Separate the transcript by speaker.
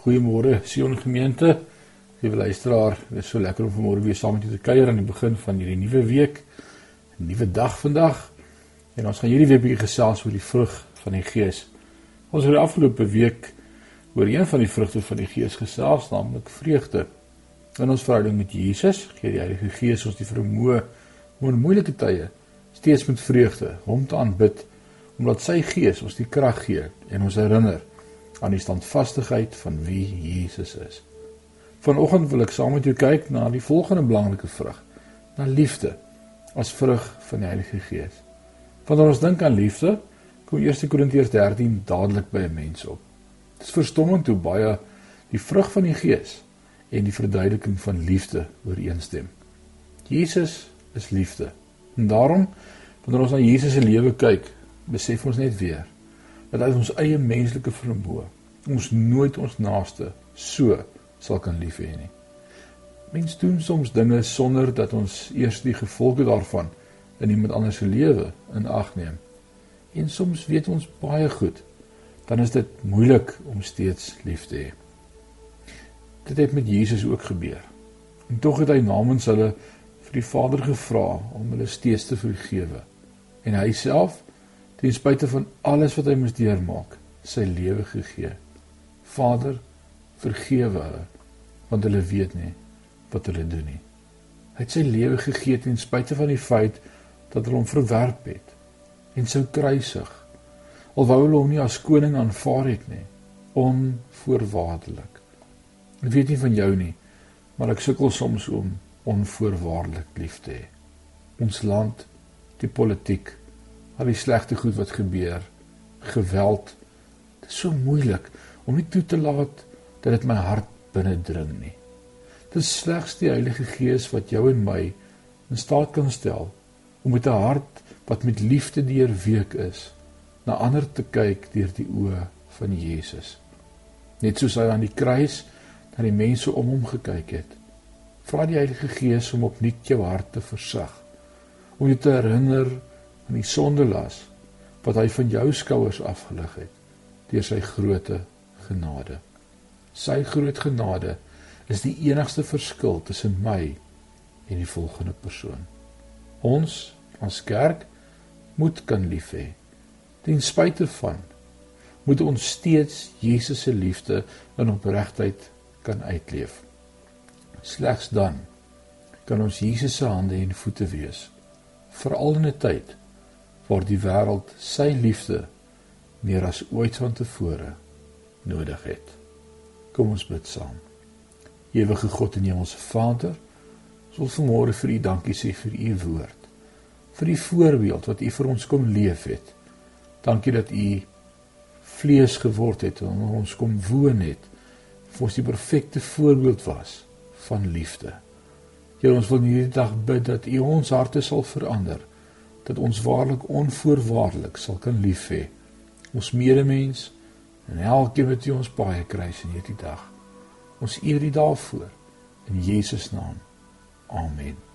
Speaker 1: Goeiemôre Sion gemeente. Liewe luisteraar, dit is so lekker om vanmôre weer saam met julle te kuier aan die begin van hierdie nuwe week. 'n Nuwe dag vandag. En ons gaan hierdie week bietjie gesels oor die vrug van die Gees. Ons het die afgelope week oor een van die vrugte van die Gees gesels, naamlik vreugde. In ons verhouding met Jesus gee die Heilige Gees ons die vermoë om in moeilike tye steeds met vreugde hom te aanbid, omdat sy Gees ons die krag gee en ons herinner aan die standvastigheid van wie Jesus is. Vanoggend wil ek saam met jou kyk na die volgende belangrike vrug, na liefde as vrug van die Heilige Gees. Wanneer ons dink aan liefde, kom 1 Korintiërs 13 dadelik by 'n mens op. Dit is verstommend hoe baie die vrug van die Gees en die verduideliking van liefde ooreenstem. Jesus is liefde. En daarom wanneer ons na Jesus se lewe kyk, besef ons net weer dat uit ons eie menslike vermoë ons nooit ons naaste so sal kan lief hê nie. Mens doen soms dinge sonder dat ons eers die gevolge daarvan in iemand anders se lewe in ag neem. En soms weet ons baie goed dan is dit moeilik om steeds lief te hê. Dit het met Jesus ook gebeur. En tog het hy namens hulle vir die Vader gevra om hulle steeds te vergewe. En hy self ten spyte van alles wat hy moes deurmaak, sy lewe gegee. Vader, vergewe hulle want hulle weet nie wat hulle doen nie. Hy het sy lewe gegee ten spyte van die feit dat hulle hom verwerp het en sou kruisig. Alhoewel hulle hom nie as koning aanvaar het nie, onvoorwaardelik. Ek weet nie van jou nie, maar ek sukkel soms om onvoorwaardelik lief te hê. Ons land, die politiek, al die slegte goed wat gebeur, geweld. Dit is so moeilik om nie toe te laat dat dit my hart binne dring nie. Dit is slegs die Heilige Gees wat jou en my in staat kan stel om met 'n hart wat met liefde deurweek is, na ander te kyk deur die oë van Jesus. Net soos hy aan die kruis na die mense om hom gekyk het. Vra die Heilige Gees om opnuut jou hart te versag, om jou te herinner en die sondelas wat hy van jou skouers afgelig het deur sy groote genade. Sy groot genade is die enigste verskil tussen my en die volgende persoon. Ons as kerk moet kan lief hê. Ten spyte van moet ons steeds Jesus se liefde in opregtheid kan uitleef. Slegs dan kan ons Jesus se hande en voete wees, veral in 'n tyd waar die wêreld sy liefde meer as ooit vantevore nodig het. Kom ons bid saam. Ewige God en Hemelse Vader, ons wil vanmôre vir U dankie sê vir U woord. Vir die voorbeeld wat U vir ons kom leef het. Dankie dat U vlees geword het en ons kom woon het. Vir ons die perfekte voorbeeld was van liefde. Here ons wil hierdie dag bid dat U ons harte sal verander dat ons waarlik onvoorwaardelik sal kan lief hê. Ons medemens en elkeen wat ons baie kruis in hierdie dag. Ons eer U daarvoor. In Jesus naam. Amen